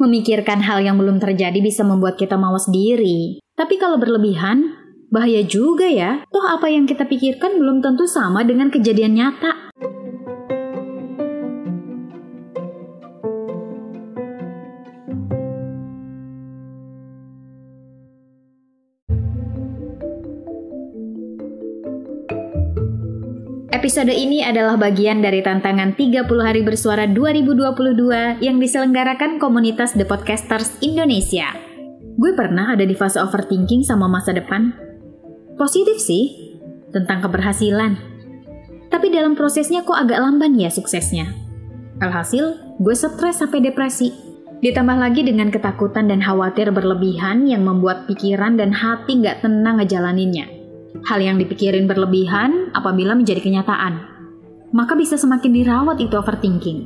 Memikirkan hal yang belum terjadi bisa membuat kita mawas diri. Tapi kalau berlebihan, bahaya juga ya. Toh apa yang kita pikirkan belum tentu sama dengan kejadian nyata. Episode ini adalah bagian dari tantangan 30 hari bersuara 2022 yang diselenggarakan komunitas The Podcasters Indonesia. Gue pernah ada di fase overthinking sama masa depan. Positif sih, tentang keberhasilan. Tapi dalam prosesnya kok agak lamban ya suksesnya. Alhasil, gue stres sampai depresi. Ditambah lagi dengan ketakutan dan khawatir berlebihan yang membuat pikiran dan hati nggak tenang ngejalaninnya. Hal yang dipikirin berlebihan apabila menjadi kenyataan. Maka bisa semakin dirawat itu overthinking.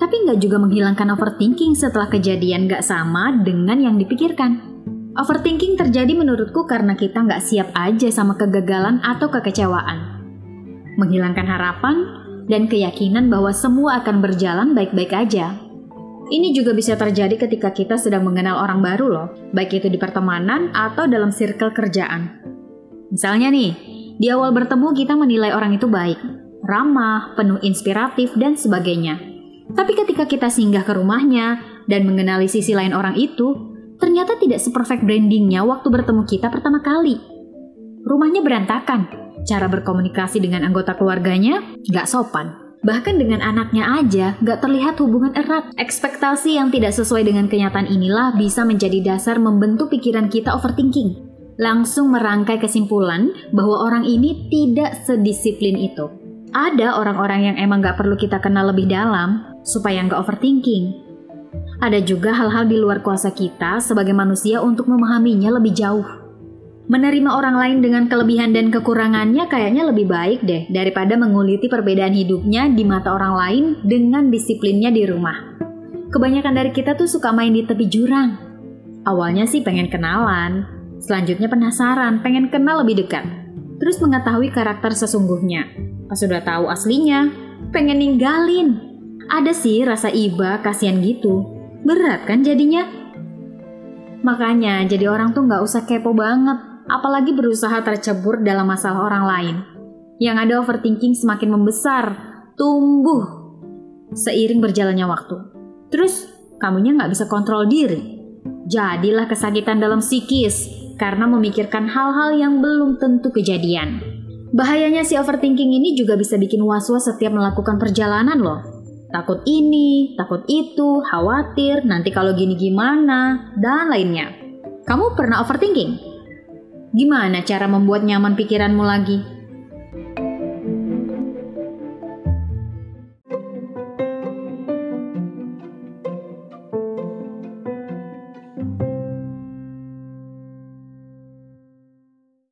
Tapi nggak juga menghilangkan overthinking setelah kejadian nggak sama dengan yang dipikirkan. Overthinking terjadi menurutku karena kita nggak siap aja sama kegagalan atau kekecewaan. Menghilangkan harapan dan keyakinan bahwa semua akan berjalan baik-baik aja. Ini juga bisa terjadi ketika kita sedang mengenal orang baru loh, baik itu di pertemanan atau dalam circle kerjaan. Misalnya nih, di awal bertemu kita menilai orang itu baik, ramah, penuh inspiratif, dan sebagainya. Tapi ketika kita singgah ke rumahnya dan mengenali sisi lain orang itu, ternyata tidak seperfect brandingnya waktu bertemu kita pertama kali. Rumahnya berantakan, cara berkomunikasi dengan anggota keluarganya gak sopan. Bahkan dengan anaknya aja gak terlihat hubungan erat. Ekspektasi yang tidak sesuai dengan kenyataan inilah bisa menjadi dasar membentuk pikiran kita overthinking langsung merangkai kesimpulan bahwa orang ini tidak sedisiplin itu. Ada orang-orang yang emang gak perlu kita kenal lebih dalam supaya nggak overthinking. Ada juga hal-hal di luar kuasa kita sebagai manusia untuk memahaminya lebih jauh. Menerima orang lain dengan kelebihan dan kekurangannya kayaknya lebih baik deh daripada menguliti perbedaan hidupnya di mata orang lain dengan disiplinnya di rumah. Kebanyakan dari kita tuh suka main di tepi jurang. Awalnya sih pengen kenalan, Selanjutnya penasaran, pengen kenal lebih dekat. Terus mengetahui karakter sesungguhnya. Pas sudah tahu aslinya, pengen ninggalin. Ada sih rasa iba, kasihan gitu. Berat kan jadinya? Makanya jadi orang tuh nggak usah kepo banget, apalagi berusaha tercebur dalam masalah orang lain. Yang ada overthinking semakin membesar, tumbuh seiring berjalannya waktu. Terus kamunya nggak bisa kontrol diri. Jadilah kesakitan dalam psikis, karena memikirkan hal-hal yang belum tentu kejadian. Bahayanya si overthinking ini juga bisa bikin was-was setiap melakukan perjalanan loh. Takut ini, takut itu, khawatir, nanti kalau gini gimana, dan lainnya. Kamu pernah overthinking? Gimana cara membuat nyaman pikiranmu lagi?